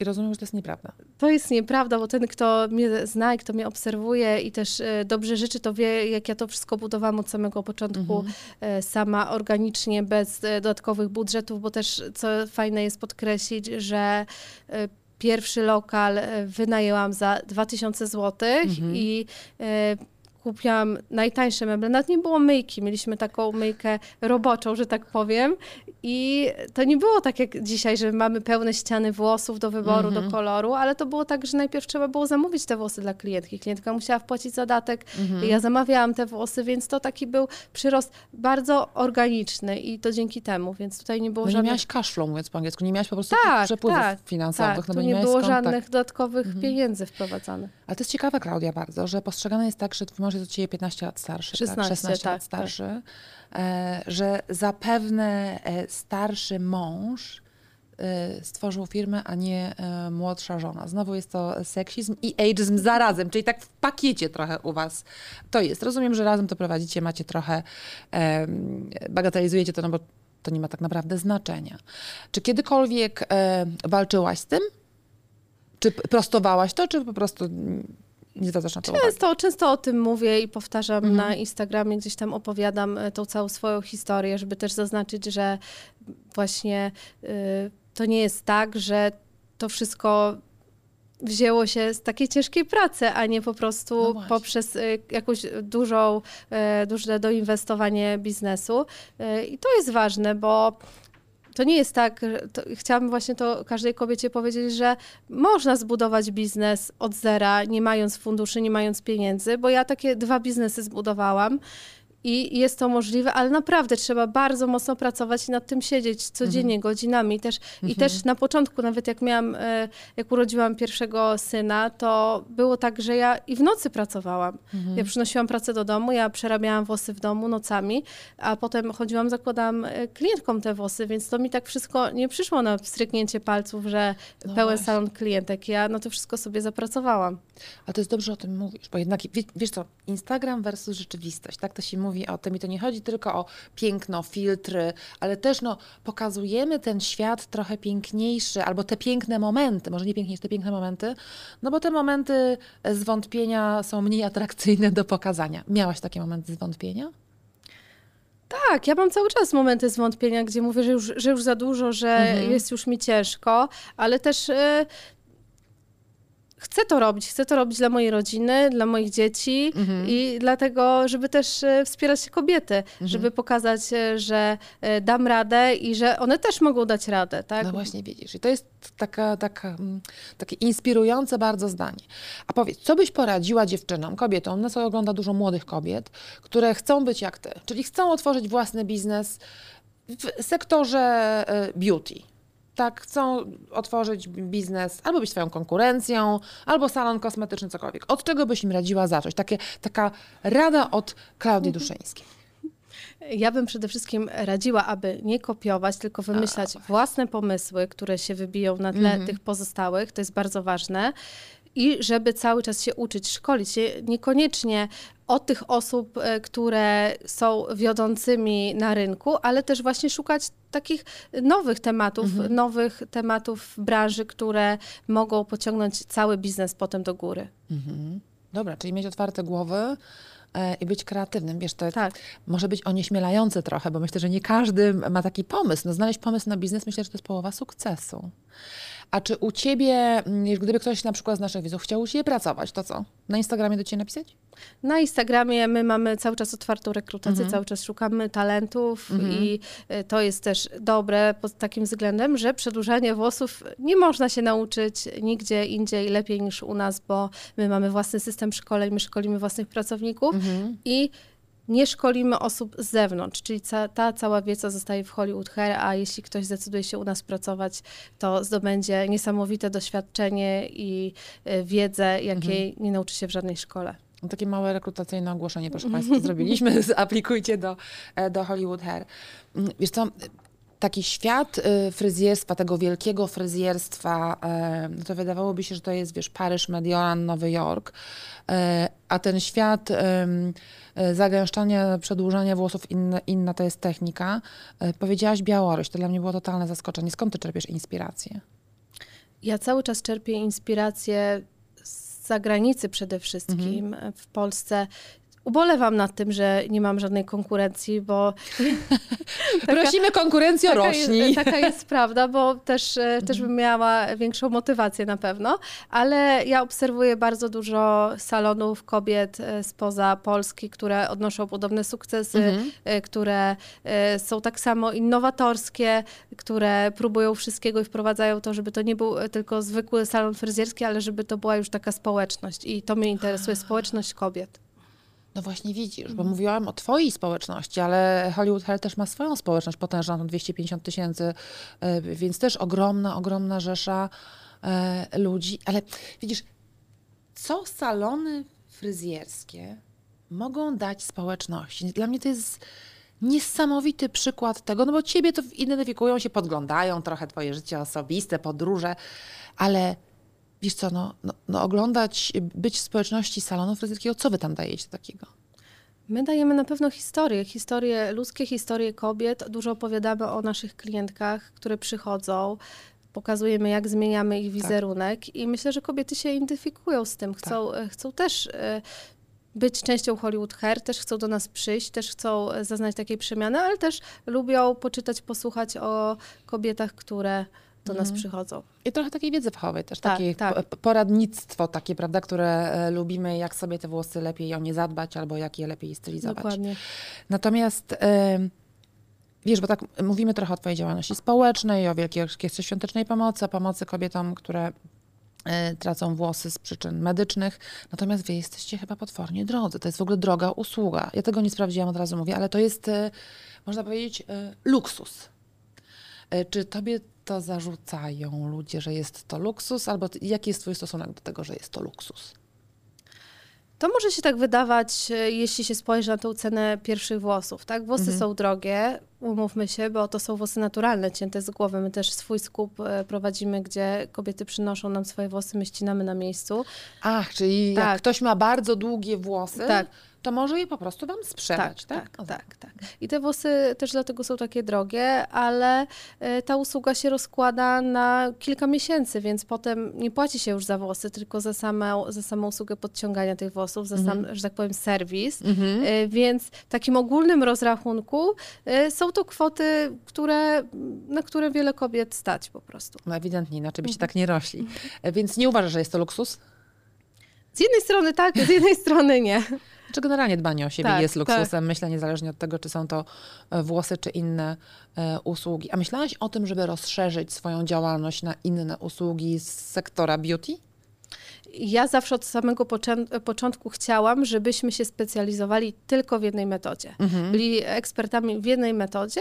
I rozumiem, że to jest nieprawda. To jest nieprawda, bo ten, kto mnie zna i kto mnie obserwuje i też e, dobrze życzy, to wie, jak ja to wszystko budowałam od samego początku e, sama, organicznie, bez e, dodatkowych budżetów, bo też, co fajne jest podkreślić, że pierwszy lokal e, wynajęłam za 2000 zł i e, kupiłam najtańsze meble. Nawet nie było myjki, mieliśmy taką myjkę roboczą, że tak powiem. I to nie było tak jak dzisiaj, że mamy pełne ściany włosów do wyboru, do koloru, ale to było tak, że najpierw trzeba było zamówić te włosy dla klientki. Klientka musiała wpłacić zadatek, ja zamawiałam te włosy, więc to taki był przyrost bardzo organiczny i to dzięki temu, więc tutaj nie było No nie żadnych... miałaś cashflow, mówiąc po angielsku, nie miałaś po prostu Tak, przepływów tak, finansowych, tak, no bo nie, nie było skąd, tak. żadnych dodatkowych pieniędzy wprowadzanych. Ale to jest ciekawe, Klaudia, bardzo, że postrzegane jest tak, że mąż jest od ciebie 15 lat starszy. 16, tak? 16 tak, lat starszy. E, że zapewne e, starszy mąż e, stworzył firmę, a nie młodsza żona. Znowu jest to seksizm i ageism zarazem, czyli tak w pakiecie trochę u was to jest. Rozumiem, że razem to prowadzicie, macie trochę, bagatelizujecie to, no bo to nie ma tak naprawdę znaczenia. Czy kiedykolwiek walczyłaś z tym? Czy prostowałaś to, czy po prostu nie zwracasz na to uwagi? Często, często o tym mówię i powtarzam na Instagramie, gdzieś tam opowiadam e, tą całą swoją historię, żeby też zaznaczyć, że właśnie y, to nie jest tak, że to wszystko wzięło się z takiej ciężkiej pracy, a nie po No prostu właśnie. poprzez y, jakąś dużą, e, duże doinwestowanie biznesu. Y, I to jest ważne, bo to nie jest tak, to chciałabym właśnie to każdej kobiecie powiedzieć, że można zbudować biznes od zera, nie mając funduszy, nie mając pieniędzy, bo ja takie dwa biznesy zbudowałam i jest to możliwe, ale naprawdę trzeba bardzo mocno pracować i nad tym siedzieć codziennie, Mhm. godzinami też. I też na początku, nawet jak miałam, e, jak urodziłam pierwszego syna, to było tak, że ja i w nocy pracowałam. Mhm. Ja przynosiłam pracę do domu, ja przerabiałam włosy w domu nocami, a potem chodziłam, zakładałam e, klientkom te włosy, więc to mi tak wszystko nie przyszło na stryknięcie palców, że No pełen właśnie. salon klientek. Ja na to wszystko sobie zapracowałam. A to jest dobrze o tym mówisz, bo jednak wie, wiesz co, Instagram versus rzeczywistość, tak to się mówi o tym i to nie chodzi tylko o piękno, filtry, ale też no, pokazujemy ten świat trochę piękniejszy, albo te piękne momenty, może nie piękniejsze, te piękne momenty, no bo te momenty zwątpienia są mniej atrakcyjne do pokazania. Miałaś takie momenty zwątpienia? Tak, ja mam cały czas momenty zwątpienia, gdzie mówię, że już, że już za dużo, że Mhm. jest już mi ciężko, ale też e, chcę to robić. Chcę to robić dla mojej rodziny, dla moich dzieci Mhm. i dlatego, żeby też e, wspierać kobiety, żeby pokazać, e, że e, dam radę i że one też mogą dać radę, tak? No właśnie widzisz. I to jest taka, taka, mm, takie inspirujące bardzo zdanie. A powiedz, co byś poradziła dziewczynom, kobietom, nas ogląda dużo młodych kobiet, które chcą być jak ty, czyli chcą otworzyć własny biznes w sektorze beauty. Tak, chcą otworzyć biznes, albo być swoją konkurencją, albo salon kosmetyczny, cokolwiek. Od czego byś im radziła zacząć? Takie, taka rada od Klaudii Duszyńskiej. Ja bym przede wszystkim radziła, aby nie kopiować, tylko wymyślać własne pomysły, które się wybiją na tle tych pozostałych. To jest bardzo ważne. I żeby cały czas się uczyć, szkolić się niekoniecznie od tych osób, e, które są wiodącymi na rynku, ale też właśnie szukać takich nowych tematów, nowych tematów w branży, które mogą pociągnąć cały biznes potem do góry. Mhm. Dobra, czyli mieć otwarte głowy e, i być kreatywnym. Wiesz, to Tak. może być onieśmielające trochę, bo myślę, że nie każdy ma taki pomysł. No, znaleźć pomysł na biznes, myślę, że to jest połowa sukcesu. A czy u ciebie, mm, gdyby ktoś na przykład z naszych widzów chciał u ciebie pracować, to co? Na Instagramie do ciebie napisać? Na Instagramie my mamy cały czas otwartą rekrutację, Mhm. cały czas szukamy talentów i y, to jest też dobre pod takim względem, że przedłużanie włosów nie można się nauczyć nigdzie indziej lepiej niż u nas, bo my mamy własny system szkoleń, my szkolimy własnych pracowników Mhm. i nie szkolimy osób z zewnątrz, czyli ca, ta cała wiedza zostaje w Hollywood Hair, a jeśli ktoś zdecyduje się u nas pracować, to zdobędzie niesamowite doświadczenie i y, wiedzę, jakiej nie nauczy się w żadnej szkole. No, Takie małe rekrutacyjne ogłoszenie, proszę Państwa, zrobiliśmy. Aplikujcie do, e, do Hollywood Hair. Mm, Wiesz co, taki świat y, fryzjerstwa, tego wielkiego fryzjerstwa, e, no to wydawałoby się, że to jest, wiesz, Paryż, Mediolan, Nowy Jork, e, a ten świat e, zagęszczania, przedłużania włosów, inna, inna to jest technika. Powiedziałaś Białoruś, to dla mnie było totalne zaskoczenie. Skąd ty czerpiesz inspirację? Ja cały czas czerpię inspirację z zagranicy przede wszystkim. Mhm. W Polsce ubolewam nad tym, że nie mam żadnej konkurencji, bo Prosimy konkurencję, taka rośnij. jest, taka jest prawda, bo też, e, też bym miała większą motywację na pewno, ale ja obserwuję bardzo dużo salonów kobiet e, spoza Polski, które odnoszą podobne sukcesy, Mhm. e, które są tak samo innowatorskie, które próbują wszystkiego i wprowadzają to, żeby to nie był tylko zwykły salon fryzjerski, ale żeby to była już taka społeczność i to mnie interesuje, społeczność kobiet. No właśnie widzisz, bo mówiłam o twojej społeczności, ale Hollywood Hair też ma swoją społeczność potężną, tam 250 tysięcy, e, więc też ogromna, ogromna rzesza e, ludzi. Ale widzisz, co salony fryzjerskie mogą dać społeczności? Dla mnie to jest niesamowity przykład tego, no bo ciebie to identyfikują się, podglądają trochę twoje życie osobiste, podróże, ale wiesz co, no, no, no oglądać, być w społeczności salonu fryzjerskiego, co wy tam dajecie takiego? My dajemy na pewno historie, historie ludzkie, historie kobiet. Dużo opowiadamy o naszych klientkach, które przychodzą. Pokazujemy, jak zmieniamy ich wizerunek i myślę, że kobiety się identyfikują z tym. Chcą, e, chcą też e, być częścią Hollywood Hair, też chcą do nas przyjść, też chcą e, zaznać takiej przemiany, ale też lubią poczytać, posłuchać o kobietach, które do nas przychodzą. I trochę takiej wiedzy fachowej też, Tak, takie tak. po- poradnictwo takie, prawda, które e, lubimy, jak sobie te włosy lepiej o nie zadbać, albo jak je lepiej stylizować. Dokładnie. Natomiast em, wiesz, bo tak mówimy trochę o twojej działalności społecznej, o Wielkiej Orkiestrze Świątecznej Pomocy, o pomocy kobietom, które y, tracą włosy z przyczyn medycznych, natomiast wy jesteście chyba potwornie drodzy. To jest w ogóle droga usługa. Ja tego nie sprawdziłam, od razu mówię, ale to jest, y, można powiedzieć, y, luksus. Y, Czy tobie to zarzucają ludzie, że jest to luksus, albo jaki jest twój stosunek do tego, że jest to luksus? To może się tak wydawać, e, jeśli się spojrzy na tą cenę pierwszych włosów, tak? Włosy Mhm. są drogie, umówmy się, bo to są włosy naturalne, cięte z głowy. My też swój skup e, prowadzimy, gdzie kobiety przynoszą nam swoje włosy, my ścinamy na miejscu. Ach, czyli jak Tak. ktoś ma bardzo długie włosy, Tak. To może je po prostu wam sprzedać, tak? tak, tak, tak. I te włosy też dlatego są takie drogie, ale e, ta usługa się rozkłada na kilka miesięcy, więc potem nie płaci się już za włosy, tylko za samą, za samą usługę podciągania tych włosów, za sam, że tak powiem, serwis. E, Więc w takim ogólnym rozrachunku e, są to kwoty, które, na które wiele kobiet stać po prostu. No ewidentnie, inaczej byście tak nie rośli. E, Więc nie uważasz, że jest to luksus? Z jednej strony tak, z jednej strony nie. Czy generalnie dbanie o siebie Tak, jest luksusem? Myślę, niezależnie od tego, czy są to e, włosy, czy inne e, usługi. A myślałaś o tym, żeby rozszerzyć swoją działalność na inne usługi z sektora beauty? Ja zawsze od samego początku chciałam, żebyśmy się specjalizowali tylko w jednej metodzie. Byli ekspertami w jednej metodzie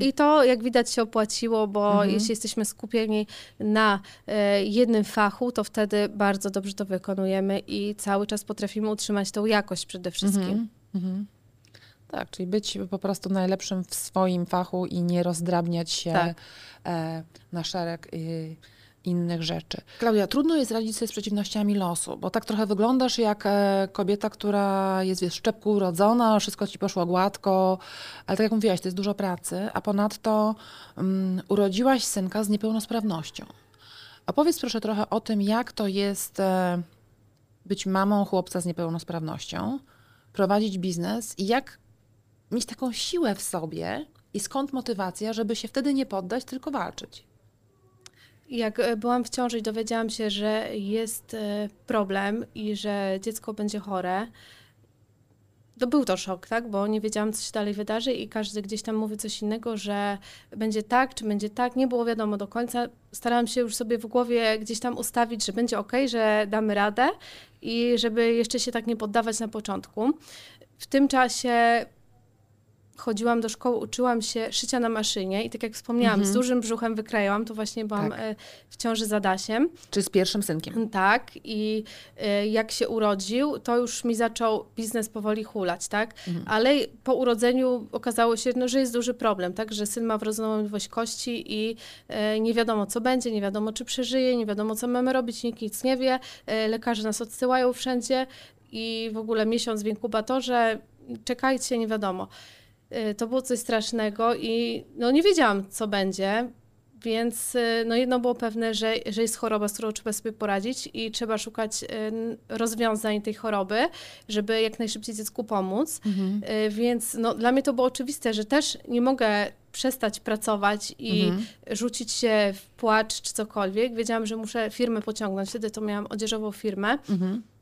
i to, jak widać, się opłaciło, bo jeśli jesteśmy skupieni na e, jednym fachu, to wtedy bardzo dobrze to wykonujemy i cały czas potrafimy utrzymać tą jakość przede wszystkim. Tak, czyli być po prostu najlepszym w swoim fachu i nie rozdrabniać się Tak. e, na szereg innych rzeczy. Klaudia, trudno jest radzić sobie z przeciwnościami losu, bo tak trochę wyglądasz jak e, kobieta, która jest w szczepku urodzona, wszystko ci poszło gładko, ale tak jak mówiłaś, to jest dużo pracy, a ponadto mm, urodziłaś synka z niepełnosprawnością. Opowiedz proszę trochę o tym, jak to jest e, być mamą chłopca z niepełnosprawnością, prowadzić biznes i jak mieć taką siłę w sobie i skąd motywacja, żeby się wtedy nie poddać, tylko walczyć. Jak e, byłam w ciąży i dowiedziałam się, że jest e, problem i że dziecko będzie chore, to był to szok, tak? Bo nie wiedziałam, co się dalej wydarzy i każdy gdzieś tam mówi coś innego, że będzie tak, czy będzie tak. Nie było wiadomo do końca. Starałam się już sobie w głowie gdzieś tam ustawić, że będzie ok, że damy radę i żeby jeszcze się tak nie poddawać na początku. W tym czasie chodziłam do szkoły, uczyłam się szycia na maszynie i tak jak wspomniałam, z dużym brzuchem wykrajałam, to właśnie byłam Tak. e, w ciąży z Adasiem. Czy z pierwszym synkiem? Tak, i e, jak się urodził, to już mi zaczął biznes powoli hulać, tak? Ale po urodzeniu okazało się, no, że jest duży problem, tak? Że syn ma wrodzoną możliwość kości i e, nie wiadomo, co będzie, nie wiadomo, czy przeżyje, nie wiadomo, co mamy robić, nikt nic nie wie. Lekarze nas odsyłają wszędzie i w ogóle miesiąc w inkubatorze, czekajcie, nie wiadomo. E, To było coś strasznego i no, nie wiedziałam, co będzie. Więc y, no jedno było pewne, że, że jest choroba, z którą trzeba sobie poradzić i trzeba szukać y, rozwiązań tej choroby, żeby jak najszybciej dziecku pomóc. Y, Więc no, dla mnie to było oczywiste, że też nie mogę przestać pracować i rzucić się w płacz czy cokolwiek. Wiedziałam, że muszę firmę pociągnąć. Wtedy to miałam odzieżową firmę.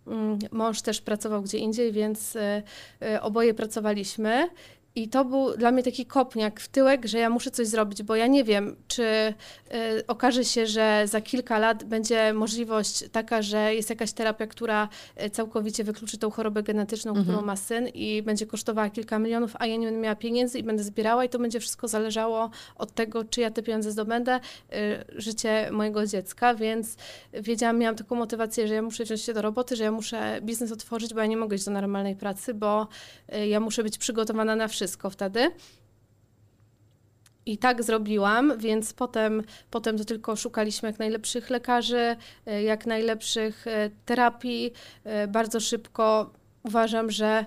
Mm, Mąż też pracował gdzie indziej, więc y, y, oboje pracowaliśmy. I to był dla mnie taki kopniak w tyłek, że ja muszę coś zrobić, bo ja nie wiem, czy y, okaże się, że za kilka lat będzie możliwość taka, że jest jakaś terapia, która y, całkowicie wykluczy tą chorobę genetyczną, którą ma syn i będzie kosztowała kilka milionów, a ja nie będę miała pieniędzy i będę zbierała i to będzie wszystko zależało od tego, czy ja te pieniądze zdobędę, y, życie mojego dziecka, więc wiedziałam, miałam taką motywację, że ja muszę wziąć się do roboty, że ja muszę biznes otworzyć, bo ja nie mogę iść do normalnej pracy, bo y, ja muszę być przygotowana na wszystko wtedy. I tak zrobiłam, więc potem, potem to tylko szukaliśmy jak najlepszych lekarzy, y, jak najlepszych y, terapii. Y, Bardzo szybko uważam, że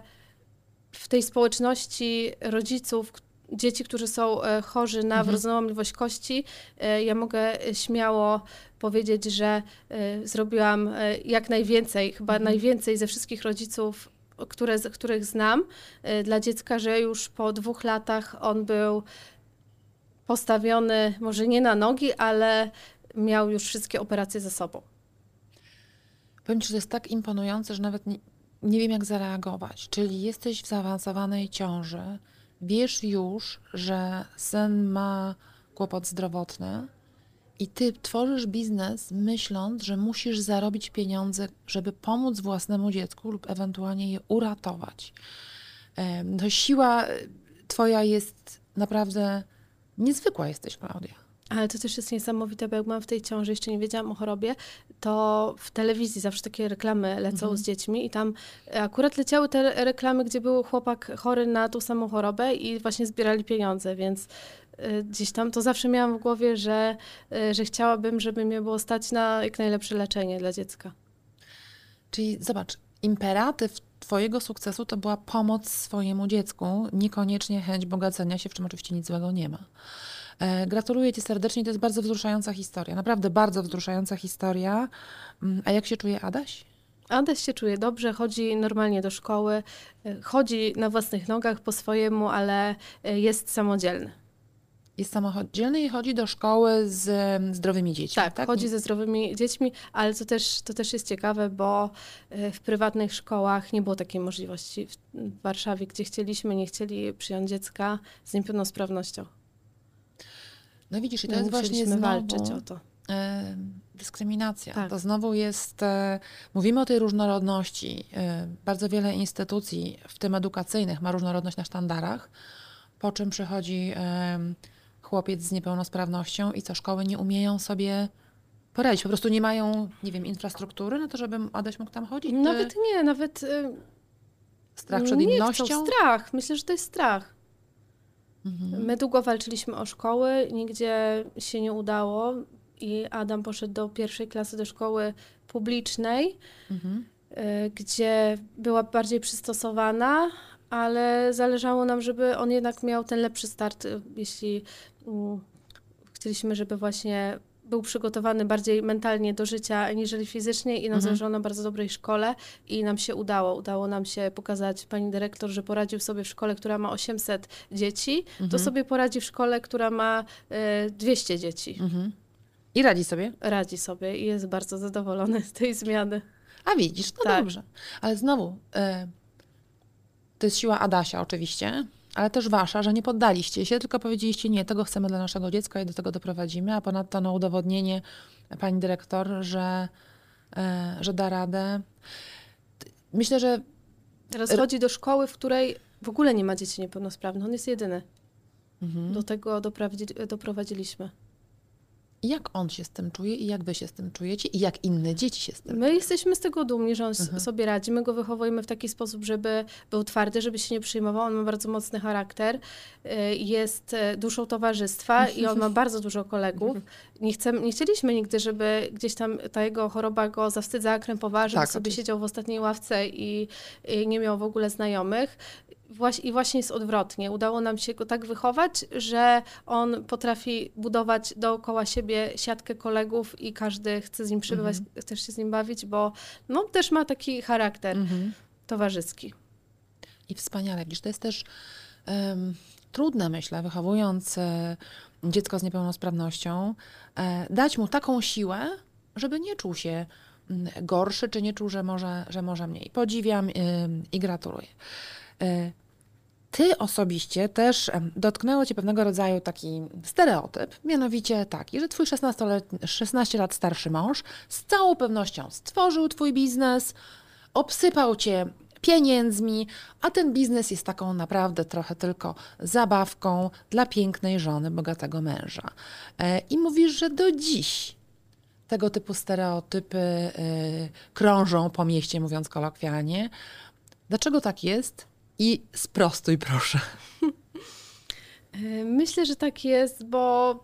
w tej społeczności rodziców, dzieci, którzy są e, chorzy na wrodzoną łamliwość kości, e, ja mogę e, śmiało powiedzieć, że e, zrobiłam e, jak najwięcej, chyba najwięcej ze wszystkich rodziców, które, których znam, e, dla dziecka, że już po dwóch latach on był postawiony, może nie na nogi, ale miał już wszystkie operacje za sobą. Powiem Ci, że to jest tak imponujące, że nawet nie, nie wiem, jak zareagować. Czyli jesteś w zaawansowanej ciąży, wiesz już, że syn ma kłopot zdrowotny I ty tworzysz biznes myśląc, że musisz zarobić pieniądze, żeby pomóc własnemu dziecku lub ewentualnie je uratować. To siła e, twoja jest naprawdę niezwykła jesteś, Klaudia. Ale to też jest niesamowite, bo jak byłam w tej ciąży, jeszcze nie wiedziałam o chorobie, to w telewizji zawsze takie reklamy lecą z dziećmi i tam akurat leciały te re- reklamy, gdzie był chłopak chory na tą samą chorobę i właśnie zbierali pieniądze, więc gdzieś tam to zawsze miałam w głowie, że, y, że chciałabym, żeby mnie było stać na jak najlepsze leczenie dla dziecka. Czyli zobacz, imperatyw twojego sukcesu to była pomoc swojemu dziecku, niekoniecznie chęć bogacenia się, w czym oczywiście nic złego nie ma. E, Gratuluję Ci serdecznie, to jest bardzo wzruszająca historia, naprawdę bardzo wzruszająca historia. Mm, A jak się czuje Adaś? Adaś się czuje dobrze, chodzi normalnie do szkoły, y, chodzi na własnych nogach po swojemu, ale y, jest samodzielny. Jest samodzielny i chodzi do szkoły z em, zdrowymi dziećmi, Tak, tak? chodzi ze zdrowymi dziećmi, ale to też, to też jest ciekawe, bo y, w prywatnych szkołach nie było takiej możliwości. W Warszawie, gdzie chcieliśmy, nie chcieli przyjąć dziecka z niepełnosprawnością. No widzisz, i to My jest właśnie znowu... walczyć o to. e, dyskryminacja. Tak. To znowu jest, e, mówimy o tej różnorodności. E, bardzo wiele instytucji, w tym edukacyjnych, ma różnorodność na sztandarach, po czym przychodzi e, chłopiec z niepełnosprawnością i co szkoły nie umieją sobie poradzić. Po prostu nie mają, nie wiem, infrastruktury na to, żeby Adaś mógł tam chodzić. Nawet nie, nawet y, strach przed nie innością. chcą. Strach, myślę, że to jest strach. Mhm. My długo walczyliśmy o szkoły, nigdzie się nie udało i Adam poszedł do pierwszej klasy do szkoły publicznej, Mhm. y, gdzie była bardziej przystosowana, ale zależało nam, żeby on jednak miał ten lepszy start, y, jeśli mm, chcieliśmy, żeby właśnie był przygotowany bardziej mentalnie do życia, aniżeli fizycznie i nam Mhm. zależało na bardzo dobrej szkole i nam się udało. Udało nam się pokazać pani dyrektor, że poradził sobie w szkole, która ma 800 dzieci, to Mhm. sobie poradzi w szkole, która ma e, 200 dzieci. Mhm. I radzi sobie. Radzi sobie i jest bardzo zadowolony z tej zmiany. A widzisz, no Tak. dobrze. Ale znowu, y, to jest siła Adasia oczywiście, ale też wasza, że nie poddaliście się, tylko powiedzieliście nie, tego chcemy dla naszego dziecka i do tego doprowadzimy, a ponadto no, udowodnienie pani dyrektor, że, y, że da radę. Myślę, że Teraz chodzi do szkoły, w której w ogóle nie ma dzieci niepełnosprawnych. On jest jedyny. mhm. Do tego doprowadzi, doprowadziliśmy. Jak on się z tym czuje i jak wy się z tym czujecie i jak inne dzieci się z tym My jesteśmy z tego dumni, że on Mhm. sobie radzi. My go wychowujemy w taki sposób, żeby był twardy, żeby się nie przejmował. On ma bardzo mocny charakter, y, jest y, duszą towarzystwa i on ma bardzo dużo kolegów. Nie, chcemy, nie chcieliśmy nigdy, żeby gdzieś tam ta jego choroba go zawstydzała, krępowała, żeby Tak, sobie oczywiście. siedział w ostatniej ławce i, i nie miał w ogóle znajomych. I właśnie jest odwrotnie. Udało nam się go tak wychować, że on potrafi budować dookoła siebie siatkę kolegów i każdy chce z nim przebywać, też się z nim bawić, bo no, też ma taki charakter Mhm. towarzyski. I wspaniale. Widzisz, to jest też em, trudne, myślę, wychowując e, dziecko z niepełnosprawnością, e, dać mu taką siłę, żeby nie czuł się mm, gorszy, czy nie czuł, że może, że może mniej. Podziwiam ym, i gratuluję. E, Ty osobiście też dotknęło cię pewnego rodzaju taki stereotyp, mianowicie taki, że twój 16, 16 lat starszy mąż z całą pewnością stworzył twój biznes, obsypał cię pieniędzmi, a ten biznes jest taką naprawdę trochę tylko zabawką dla pięknej żony bogatego męża. E, I mówisz, że do dziś tego typu stereotypy e, krążą po mieście, mówiąc kolokwialnie. Dlaczego tak jest? I sprostuj proszę. Y, Myślę, że tak jest, bo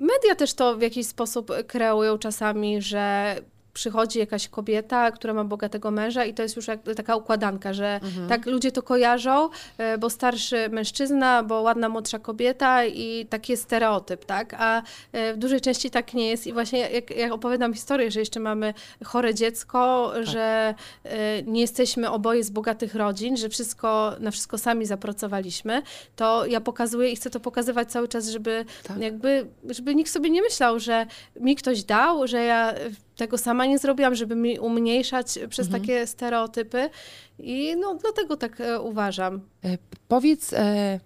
media też to w jakiś sposób kreują czasami, że przychodzi jakaś kobieta, która ma bogatego męża i to jest już jak, taka układanka, że tak ludzie to kojarzą, e, bo starszy mężczyzna, bo ładna młodsza kobieta i taki jest stereotyp, tak? A e, w dużej części tak nie jest i właśnie jak, jak opowiadam historię, że jeszcze mamy chore dziecko, że e, nie jesteśmy oboje z bogatych rodzin, że wszystko, na wszystko sami zapracowaliśmy, to ja pokazuję i chcę to pokazywać cały czas, żeby Tak. jakby, żeby nikt sobie nie myślał, że mi ktoś dał, że ja tego sama nie zrobiłam, żeby mi umniejszać przez takie stereotypy i no dlatego tak e, uważam. E, Powiedz, e,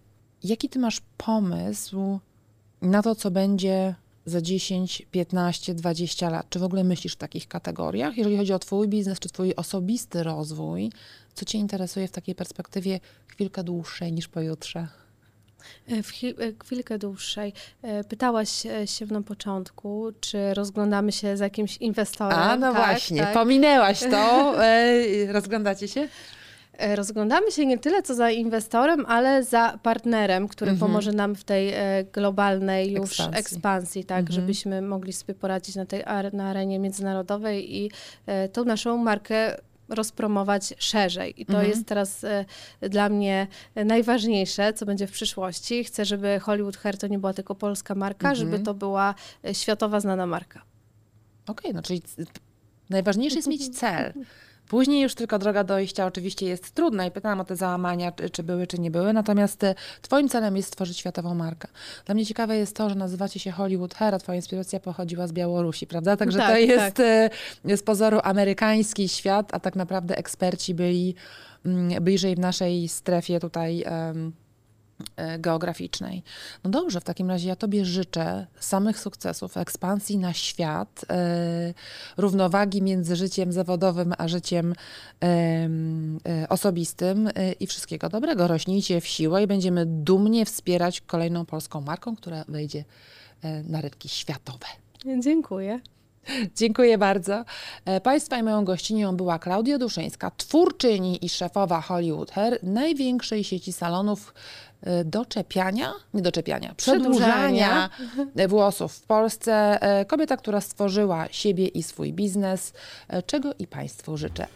jaki ty masz pomysł na to, co będzie za 10, 15, 20 lat? Czy w ogóle myślisz w takich kategoriach? Jeżeli chodzi o Twój biznes, czy Twój osobisty rozwój, co Cię interesuje w takiej perspektywie chwilkę dłuższej niż pojutrze? E, W e, chwilkę dłuższej. E, Pytałaś się na początku, czy rozglądamy się za jakimś inwestorem. A, no Tak, właśnie, tak. pominęłaś to. Rozglądacie się? Rozglądamy się nie tyle co za inwestorem, ale za partnerem, który Mhm. pomoże nam w tej globalnej już Ekspansji. ekspansji, tak, Mhm. żebyśmy mogli sobie poradzić na tej na arenie międzynarodowej i tą naszą markę rozpromować szerzej. I to Mhm. jest teraz e, dla mnie najważniejsze, co będzie w przyszłości. Chcę, żeby Hollywood Hair to nie była tylko polska marka, Mhm. żeby to była e, światowa znana marka. Okej, no czyli najważniejsze jest mieć cel. Później już tylko droga dojścia oczywiście jest trudna i pytałam o te załamania, czy, czy były, czy nie były. Natomiast e, twoim celem jest stworzyć światową markę. Dla mnie ciekawe jest to, że nazywacie się Hollywood Hair, a twoja inspiracja pochodziła z Białorusi, prawda? Także Tak, to jest tak. z pozoru amerykański świat, a tak naprawdę eksperci byli mm, bliżej w naszej strefie tutaj e, geograficznej. No dobrze, w takim razie ja Tobie życzę samych sukcesów, ekspansji na świat, e, równowagi między życiem zawodowym a życiem em, e, osobistym e, i wszystkiego dobrego. Rośnijcie w siłę i będziemy dumnie wspierać kolejną polską marką, która wejdzie e, na rynki światowe. Dziękuję. Dziękuję bardzo. E, Państwa i moją gościnią była Klaudia Duszyńska, twórczyni i szefowa Hollywood Hair, największej sieci salonów e, doczepiania, nie doczepiania, przedłużania Przedłużania. włosów w Polsce. E, Kobieta, która stworzyła siebie i swój biznes, e, czego i Państwu życzę.